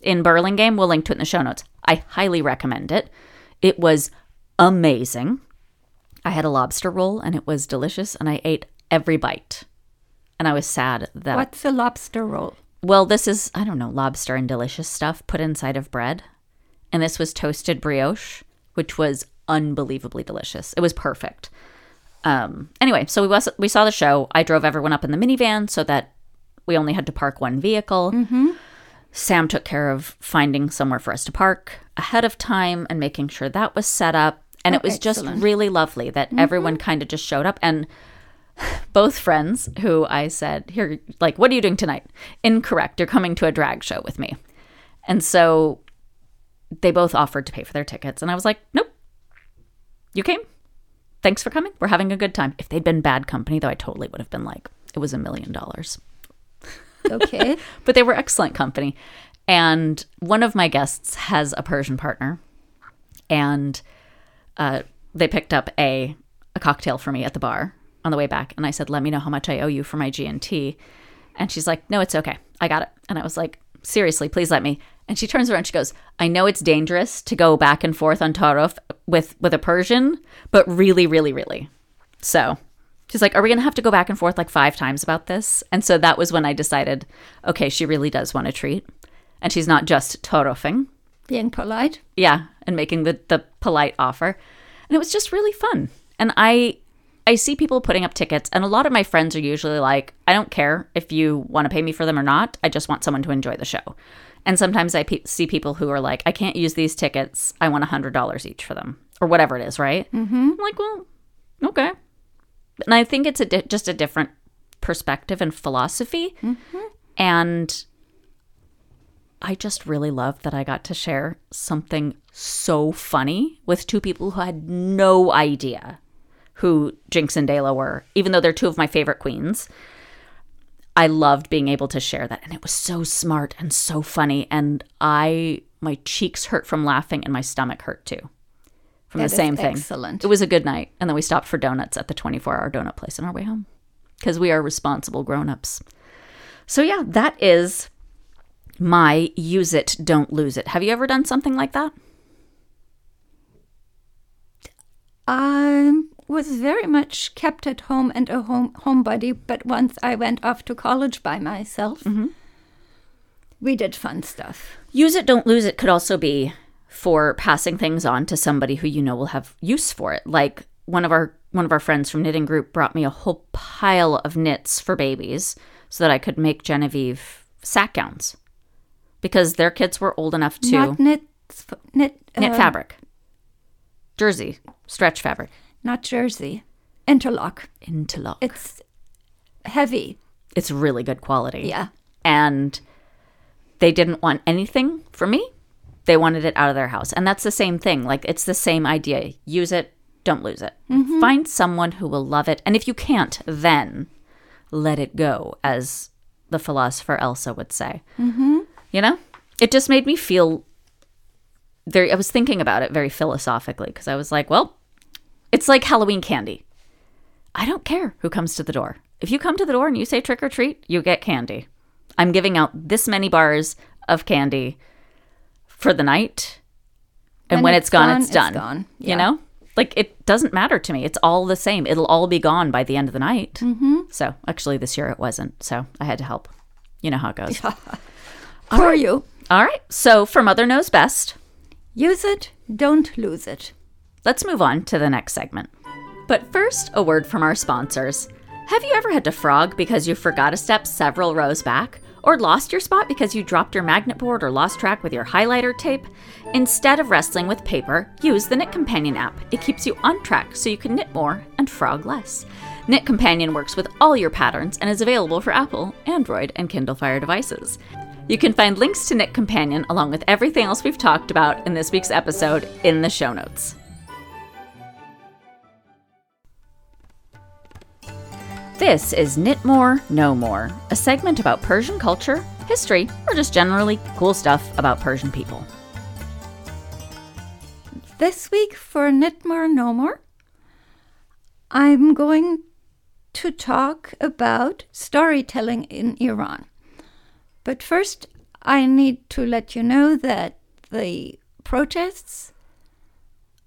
in Burlingame. We'll link to it in the show notes. I highly recommend it. It was amazing. I had a lobster roll, and it was delicious, and I ate every bite. And I was sad that What's a lobster roll? well, this is, I don't know, lobster and delicious stuff put inside of bread. And this was toasted brioche, which was unbelievably delicious. It was perfect. Um, anyway, so we, was, we saw the show. I drove everyone up in the minivan so that we only had to park one vehicle. Sam took care of finding somewhere for us to park ahead of time and making sure that was set up. And Oh, it was just really lovely that mm-hmm. everyone kind of just showed up. And [sighs] both friends who I said, Here, like, what are you doing tonight? Incorrect. You're coming to a drag show with me. And so they both offered to pay for their tickets. And I was like, Nope. You came. Thanks for coming. We're having a good time. If they'd been bad company, though, I totally would have been like, It was a million dollars. Okay. [laughs] But they were excellent company. And one of my guests has a Persian partner. And uh, they picked up a, a cocktail for me at the bar on the way back. And I said, let me know how much I owe you for my G&T. And she's like, no, it's okay. I got it. And I was like, seriously, please let me. And she turns around, she goes, I know it's dangerous to go back and forth on Taarof with, with a Persian, but really, really, really. So she's like, Are we going to have to go back and forth like five times about this? And so that was when I decided, okay, she really does want a treat. And she's not just Taarofing. Being polite. Yeah, and making the, the polite offer. And it was just really fun. And I I see people putting up tickets and a lot of my friends are usually like, I don't care if you want to pay me for them or not. I just want someone to enjoy the show. And sometimes I pe- see people who are like, I can't use these tickets. I want $100 each for them or whatever it is, right? Mm-hmm. I'm like, well, okay. And I think it's a di- just a different perspective and philosophy. And I just really love that I got to share something so funny with two people who had no idea who Jinkx and DeLa were, even though they're two of my favorite queens. I loved being able to share that. And it was so smart and so funny. And I, my cheeks hurt from laughing and my stomach hurt too from That the same thing. excellent. It was a good night. And then we stopped for donuts at the 24 hour donut place on our way home because we are responsible grown ups. So, yeah, that is my use it, don't lose it. Have you ever done something like that? I was very much kept at home and a home homebody, but once I went off to college by myself, mm-hmm. we did fun stuff. Use it, don't lose it could also be for passing things on to somebody who you know will have use for it. Like one of our one of our friends from knitting group brought me a whole pile of knits for babies so that I could make Genevieve sack gowns because their kids were old enough to Not knit, knit, knit uh, fabric, jersey, stretch fabric, not jersey, interlock. interlock. It's heavy. it's really good quality. Yeah. and they didn't want anything from me. They wanted it out of their house. And that's the same thing. Like it's the same idea. Use it, don't lose it. Find someone who will love it. And if you can't, then let it go, as the philosopher Elsa would say. Mm-hmm. You know? It just made me feel very, I was thinking about it very philosophically because I was like, well, it's like Halloween candy. I don't care who comes to the door. If you come to the door and you say trick or treat, you get candy. I'm giving out this many bars of candy for the night. And when, When it's it's gone, gone, it's it's done. gone. You know? Like it doesn't matter to me. It's all the same. It'll all be gone by the end of the night. Mm-hmm. So actually, this year it wasn't. So I had to help. You know how it goes. [laughs] For you. All right. So for Mother Knows Best, Use it, don't lose it. Let's move on to the next segment. But first, a word from our sponsors. Have you ever had to frog because you forgot a step several rows back? Or lost your spot because you dropped your magnet board or lost track with your highlighter tape? Instead of wrestling with paper, use the Knit Companion app. It keeps you on track so you can knit more and frog less. Knit Companion works with all your patterns and is available for Apple, Android, and Kindle Fire devices. You can find links to Knit Companion along with everything else we've talked about in this week's episode in the show notes. This is Knit More, Know More, a segment about Persian culture, history, or just generally cool stuff about Persian people. This week for Knit More Know More, I'm going to talk about storytelling in Iran. But first, I need to let you know that the protests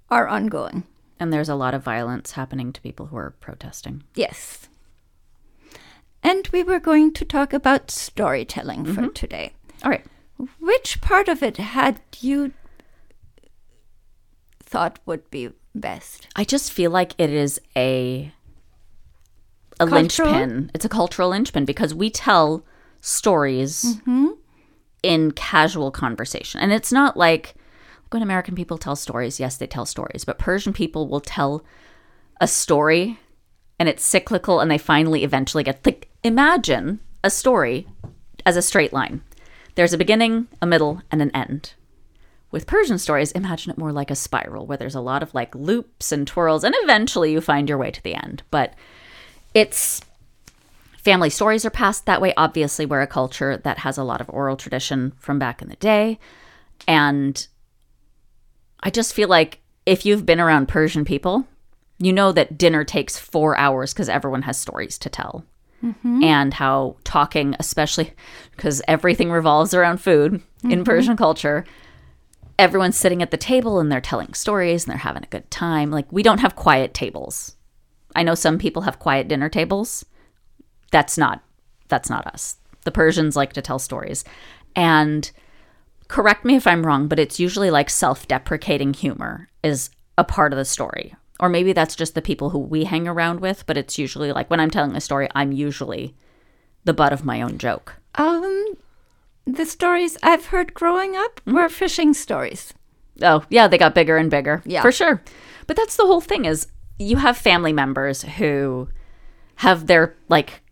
are ongoing. And there's a lot of violence happening to people who are protesting. Yes. And we were going to talk about storytelling for mm-hmm. today. All right. Which part of it had you thought would be best? I just feel like it is a a Cultural? linchpin. It's a cultural linchpin because we tell stories mm-hmm. in casual conversation. And it's not like when American people tell stories, yes, they tell stories, but Persian people will tell a story and it's cyclical and they finally eventually get like imagine a story as a straight line. There's a beginning, a middle, and an end. With Persian stories, imagine it more like a spiral where there's a lot of like loops and twirls, and eventually you find your way to the end. But it's family stories are passed that way. Obviously, we're a culture that has a lot of oral tradition from back in the day. And I just feel like if you've been around Persian people, you know that dinner takes four hours because everyone has stories to tell. Mm-hmm. And how talking, especially because everything revolves around food in mm-hmm. Persian culture, everyone's sitting at the table and they're telling stories and they're having a good time. Like, we don't have quiet tables. I know some people have quiet dinner tables. That's not that's not us. The Persians like to tell stories. And correct me if I'm wrong, but it's usually like self-deprecating humor is a part of the story. Or maybe that's just the people who we hang around with, but it's usually like when I'm telling a story, I'm usually the butt of my own joke. Um, the stories I've heard growing up were fishing stories. Oh, yeah, they got bigger and bigger. Yeah. For sure. But that's the whole thing is you have family members who have their like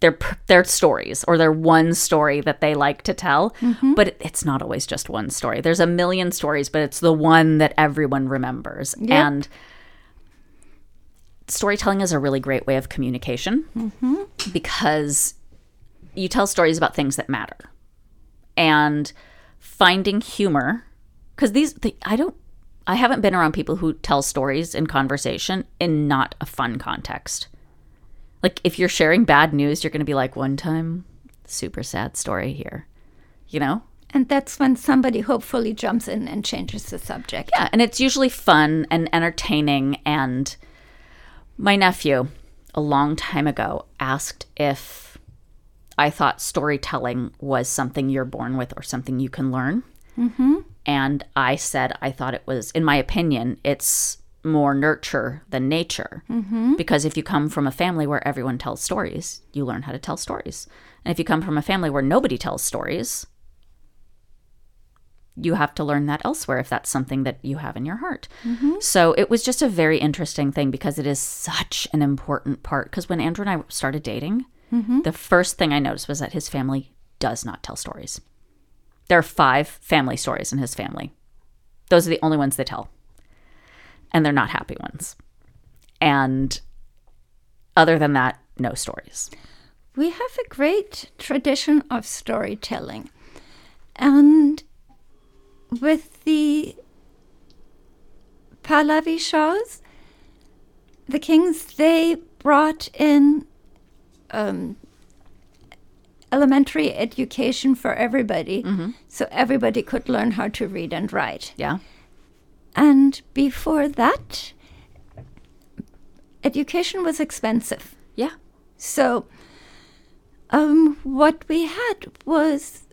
their their stories or their one story that they like to tell, mm-hmm. but it's not always just one story. There's a million stories, but it's the one that everyone remembers. And storytelling is a really great way of communication mm-hmm. because you tell stories about things that matter. And finding humor because these the, i don't i haven't been around people who tell stories in conversation in not a fun context like if you're sharing bad news you're going to be like one time super sad story here you know And that's when somebody hopefully jumps in and changes the subject. yeah and it's usually fun and entertaining and my nephew a long time ago asked if i thought storytelling was something you're born with or something you can learn mm-hmm. and i said i thought it was in my opinion it's more nurture than nature mm-hmm. because if you come from a family where everyone tells stories you learn how to tell stories and if you come from a family where nobody tells stories you have to learn that elsewhere if that's something that you have in your heart. So it was just a very interesting thing because it is such an important part. Because when Andrew and I started dating, the first thing I noticed was that his family does not tell stories. There are five family stories in his family. Those are the only ones they tell. And they're not happy ones. And other than that, no stories. We have a great tradition of storytelling. And with the Pahlavi shahs, the kings, they brought in um, elementary education for everybody. So everybody could learn how to read and write. Yeah. And before that, education was expensive. Yeah. So, um, what we had was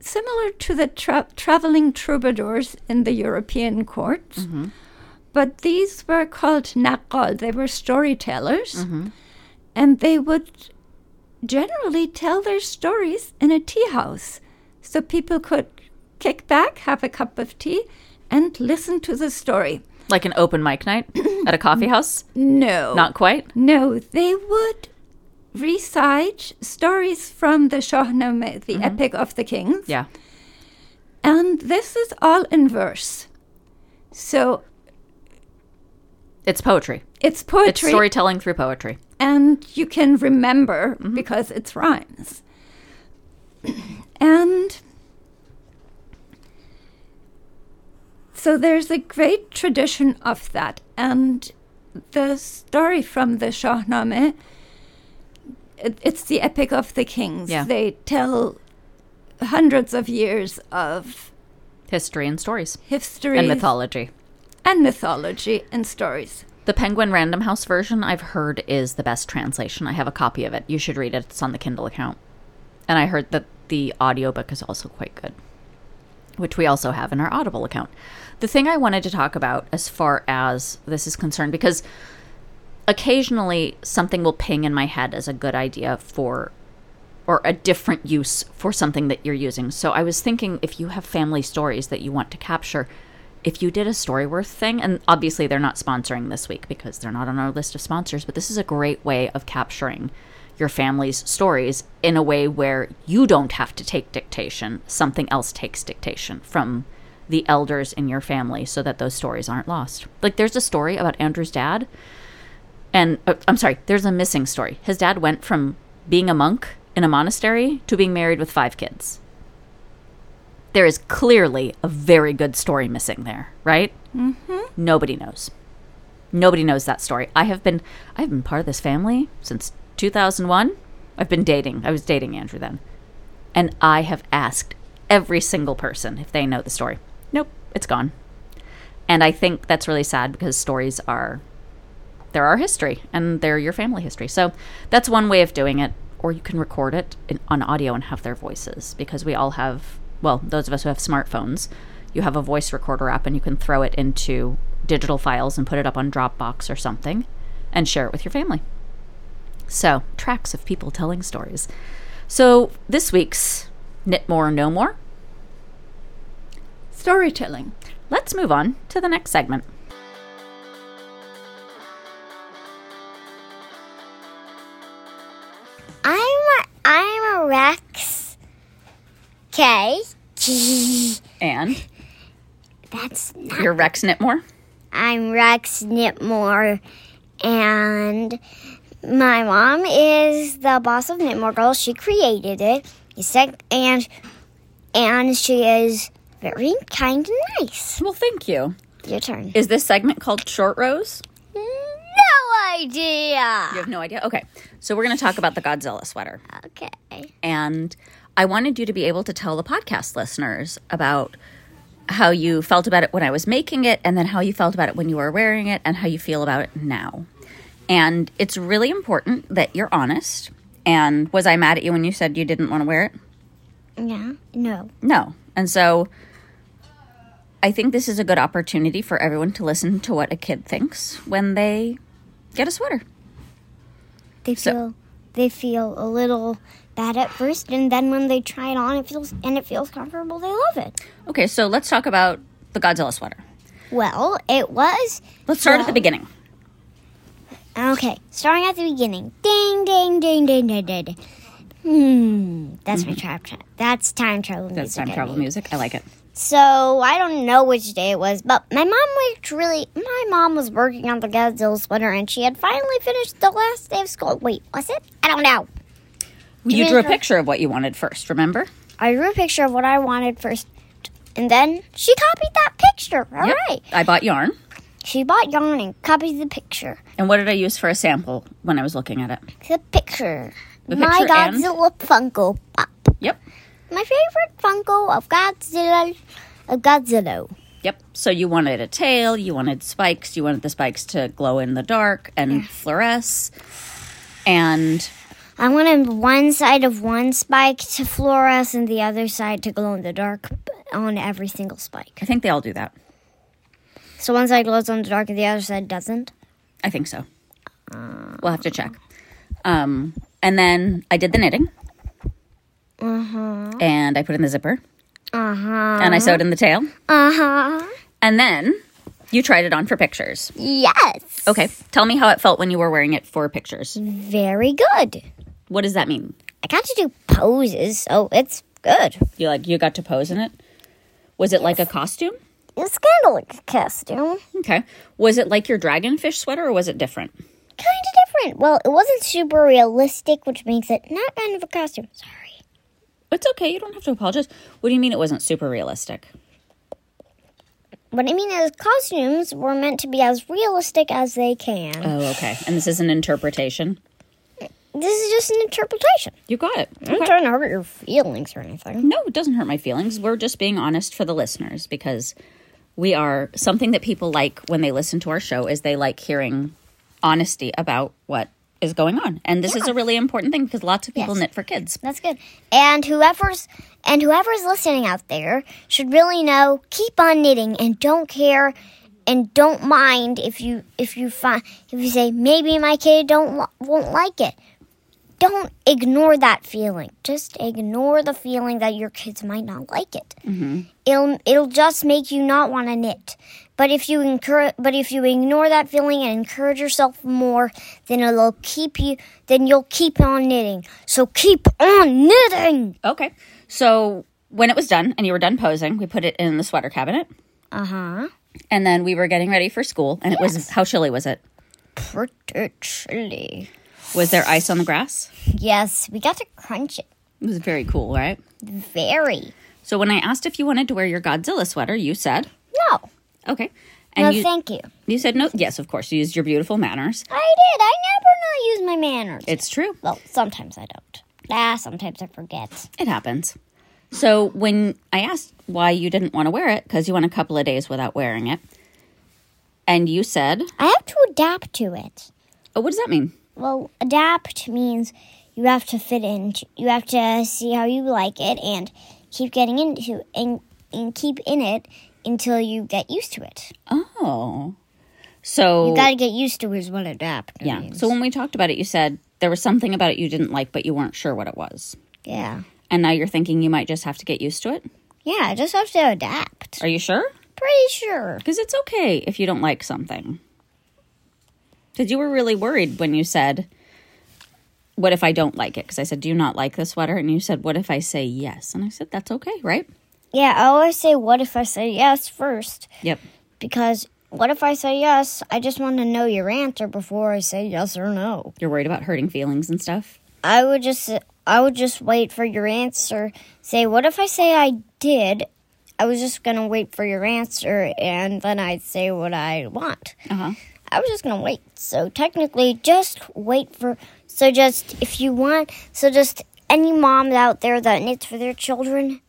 similar to the tra- traveling troubadours in the European courts, but these were called naqal. They were storytellers, and they would generally tell their stories in a tea house, so people could kick back, have a cup of tea, and listen to the story. Like an open mic night at a coffee house? No, Not quite. No, they would recite stories from the Shahnameh, the mm-hmm. Epic of the Kings. Yeah. And this is all in verse. So It's poetry. it's It's poetry storytelling through poetry. and you can remember mm-hmm. because it's rhymes. [clears throat] and so there's a great tradition of that. And the story from the Shahnameh, it, it's the epic of the kings. Yeah. They tell hundreds of years of History and stories. history And mythology. and mythology and stories. The Penguin Random House version I've heard is the best translation. I have a copy of it. You should read it. It's on the Kindle account. And I heard that the audiobook is also quite good, which we also have in our Audible account. The thing I wanted to talk about as far as this is concerned, because occasionally something will ping in my head as a good idea for or a different use for something that you're using. So I was thinking if you have family stories that you want to capture, if you did a Storyworth thing, and obviously they're not sponsoring this week because they're not on our list of sponsors, but this is a great way of capturing your family's stories in a way where you don't have to take dictation, something else takes dictation from the elders in your family so that those stories aren't lost. Like there's a story about Andrew's dad and uh, I'm sorry, there's a missing story. His dad went from being a monk in a monastery to being married with five kids. There is clearly a very good story missing there, right? Mm-hmm. Nobody knows. Nobody knows that story. I have been I've been part of this family since 2001. I've been dating. I was dating Andrew then. And I have asked every single person if they know the story. Nope, it's gone. And I think that's really sad because stories are they're our history and they're your family history. So that's one way of doing it. Or you can record it in, on audio and have their voices because we all have, well, those of us who have smartphones, you have a voice recorder app and you can throw it into digital files and put it up on Dropbox or something and share it with your family. So, tracks of people telling stories. So, this week's Knit More, Know More. Storytelling. Let's move on to the next segment. I'm a, I'm a Rex. Okay. And That's not. your Rex Knitmore. I'm Rex Knitmore, and my mom is the boss of Knitmore Girls. She created it. You said, and and she is very kind and nice. Well, thank you. Your turn. Is this segment called Short Rows? No idea. You have no idea? Okay. So, we're going to talk about the Godzilla sweater. Okay. And I wanted you to be able to tell the podcast listeners about how you felt about it when I was making it, and then how you felt about it when you were wearing it, and how you feel about it now. And it's really important that you're honest. And was I mad at you when you said you didn't want to wear it? Yeah. No. No. And so I think this is a good opportunity for everyone to listen to what a kid thinks when they get a sweater. They So- feel they feel a little bad at first, and then when they try it on, it feels and it feels comfortable. They love it. Okay, so let's talk about the Godzilla sweater. Well, it was Let's start at the beginning. Okay, starting at the beginning. Ding, ding, ding, ding, ding, ding. ding. Hmm, that's my trap. Tra- that's time travel music. Mm-hmm. That's time travel music. I like it. So I don't know which day it was, but my mom worked really. My mom was working on the Godzilla sweater, and she had finally finished the last day of school. Wait, was it? I don't know. You me drew a picture of what you wanted first, remember? I drew a picture of what I wanted first, and then she copied that picture. All right. Yep. I bought yarn. She bought yarn and copied the picture. And what did I use for a sample when I was looking at it? The picture. The my picture and- Godzilla Funko Pop. Yep. My favorite Funko of Godzilla. Of Godzilla. Yep. So you wanted a tail, you wanted spikes, you wanted the spikes to glow in the dark and fluoresce. And I wanted one side of one spike to fluoresce and the other side to glow in the dark on every single spike. I think they all do that. So one side glows in the dark and the other side doesn't. I think so. We'll have to check. Um, and then I did the knitting. And I put in the zipper. Uh huh. And I sewed in the tail. Uh huh. And then you tried it on for pictures. Yes. Okay. Tell me how it felt when you were wearing it for pictures. Very good. What does that mean? I got to do poses, so it's good. You like you got to pose in it? Was it like a costume? It's kind of like a costume. Okay. Was it like your dragonfish sweater or was it different? Kind of different. Well, it wasn't super realistic, which makes it not kind of a costume. Sorry. It's okay. You don't have to apologize. What do you mean it wasn't super realistic? What I mean is, costumes were meant to be as realistic as they can. Oh, okay. And this is an interpretation. this is just an interpretation. You got it. I'm not trying to hurt your feelings or anything. No, it doesn't hurt my feelings. We're just being honest for the listeners because we are something that people like when they listen to our show is they like hearing honesty about what is going on. And this is a really important thing because lots of people Yes. knit for kids. That's good. And whoever's and whoever's listening out there should really know keep on knitting and don't care and don't mind if you if you find if you say maybe my kid don't won't like it. Don't ignore that feeling. Just ignore the feeling that your kids might not like it. Mm-hmm. It'll it'll just make you not want to knit. But if you encourage, but if you ignore that feeling and encourage yourself more, then it'll keep you. Then you'll keep on knitting. So keep on knitting. Okay. So when it was done and you were done posing, we put it in the sweater cabinet. Uh huh. And then we were getting ready for school. And it was, how chilly was it? Pretty chilly. Was there ice on the grass? Yes, we got to crunch it. It was very cool, right? Very. So when I asked if you wanted to wear your Godzilla sweater, you said, No. Okay. And No, you, thank you. you said no. Yes, of course. You used your beautiful manners. I did. I never not use my manners. It's true. well, sometimes I don't. Ah, sometimes I forget. It happens. So when I asked why you didn't want to wear it, because you went a couple of days without wearing it, and you said, I have to adapt to it. oh, what does that mean? Well, adapt means you have to fit in. You have to see how you like it and keep getting into and and keep in it until you get used to it. Oh. So You got to get used to is what adapt yeah. means. So when we talked about it, you said there was something about it you didn't like, but you weren't sure what it was. yeah. And now you're thinking you might just have to get used to it. Yeah, I just have to adapt. Are you sure? Pretty sure. Because it's okay if you don't like something. Because you were really worried when you said, What if I don't like it? Because I said, Do you not like the sweater? And you said, What if I say yes? And I said, That's okay, right? Yeah, I always say what if I say yes first Yep. because what if I say yes? I just want to know your answer before I say yes or no. You're worried about hurting feelings and stuff. I would just I would just wait for your answer. Say what if I say I did? I was just going to wait for your answer and then I'd say what I want. Uh huh. I was just gonna wait. So technically, just wait for. So just if you want. So just any moms out there that knits for their children,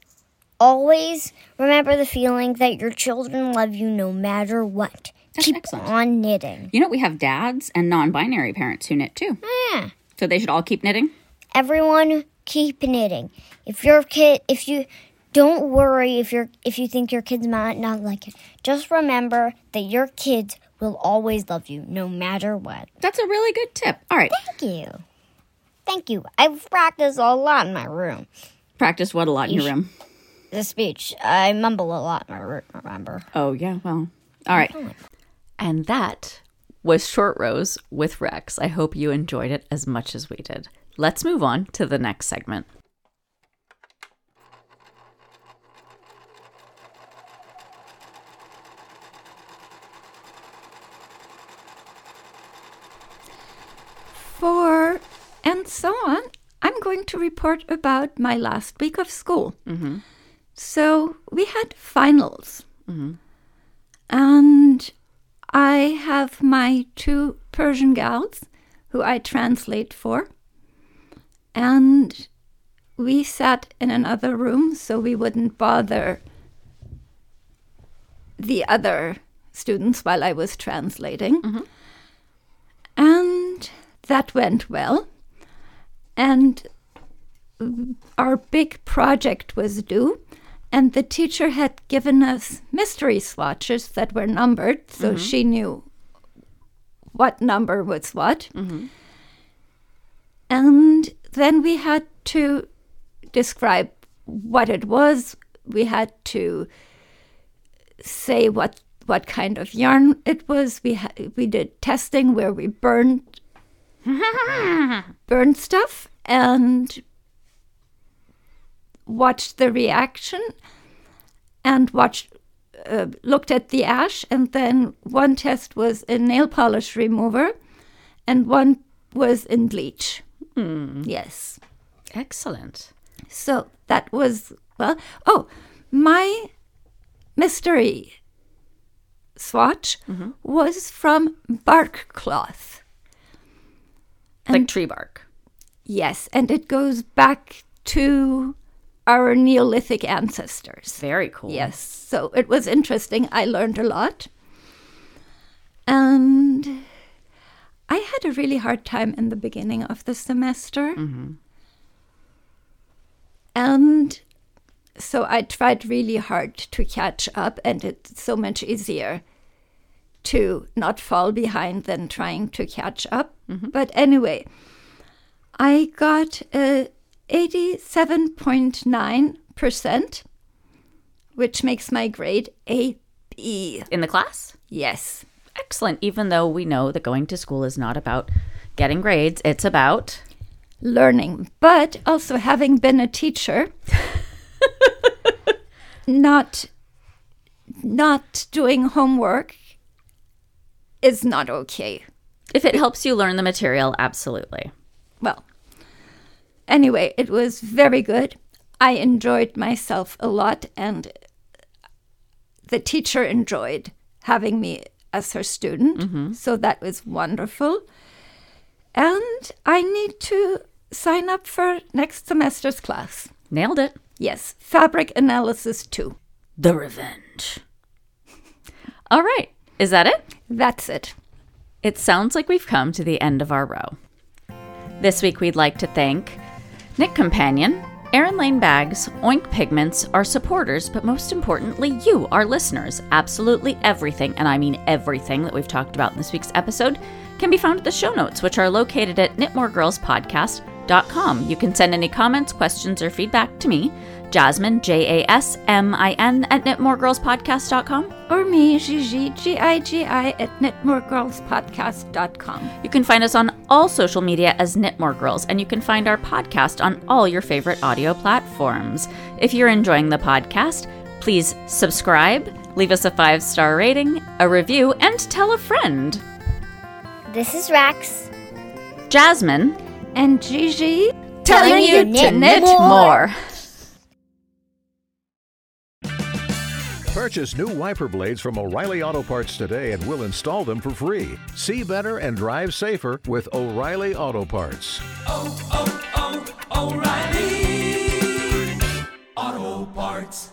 always remember the feeling that your children love you no matter what. That's Keep excellent. on knitting. You know, we have dads and non binary parents who knit too. Yeah. So they should all keep knitting. Everyone, keep knitting. If your kid, if you. Don't worry if you're if you think your kids might not like it. Just remember that your kids will always love you no matter what. That's a really good tip. All right. Thank you. Thank you. I've practiced a lot in my room. Practice what a lot in your room. The speech. I mumble a lot in my room, remember. Oh, yeah. Well, all right. And that was Short Rows with Rex. I hope you enjoyed it as much as we did. Let's move on to the next segment. For and so on, I'm going to report about my last week of school. Mm-hmm. So we had finals. Mm-hmm. And I have my two Persian gals who I translate for. And we sat in another room so we wouldn't bother the other students while I was translating. Mm-hmm. And that went well. And our big project was due, and the teacher had given us mystery swatches that were numbered, so mm-hmm. she knew what number was what. Mm-hmm. And then we had to describe what it was. We had to say what what kind of yarn it was. We ha- we did testing where we burned [laughs] burned stuff and watched the reaction and watched uh, looked at the ash and then one test was in nail polish remover and one was in bleach. Yes. Excellent. so that was well oh my mystery swatch was from bark cloth. Like tree bark. Yes, and it goes back to our Neolithic ancestors. Very cool. Yes, so it was interesting. I learned a lot. And I had a really hard time in the beginning of the semester. Mm-hmm. And so I tried really hard to catch up, and it's so much easier to not fall behind than trying to catch up. Mm-hmm. But anyway, I got a 87.9%, which makes my grade a B. In the class? Yes. Excellent. Even though we know that going to school is not about getting grades, it's about learning, but also having been a teacher, [laughs] not not doing homework is not okay. if it helps you learn the material, absolutely. Well, anyway, it was very good. I enjoyed myself a lot, and the teacher enjoyed having me as her student. Mm-hmm. So that was wonderful. And I need to sign up for next semester's class. Nailed it. Yes, fabric analysis two. The revenge. [laughs] All right. Is that it? That's it. It sounds like we've come to the end of our row. This week, we'd like to thank Knit Companion, Erin Lane Bags, Oink Pigments, are supporters, but most importantly, you, our listeners. Absolutely everything, and I mean everything that we've talked about in this week's episode, can be found at the show notes, which are located at knitmoregirlspodcast.com. You can send any comments, questions, or feedback to me, Jasmine, J A S M I N, at knitmoregirlspodcast.com. Or me, Gigi, G I G I, at knitmoregirlspodcast.com. You can find us on all social media as Knitmore Girls, and you can find our podcast on all your favorite audio platforms. If you're enjoying the podcast, please subscribe, leave us a five star rating, a review, and tell a friend. This is Rex. Jasmine, And Gigi, telling you to knit more. Purchase new wiper blades from O'Reilly Auto Parts today and we'll install them for free. See better and drive safer with O'Reilly Auto Parts. Oh, oh, oh, O'Reilly Auto Parts.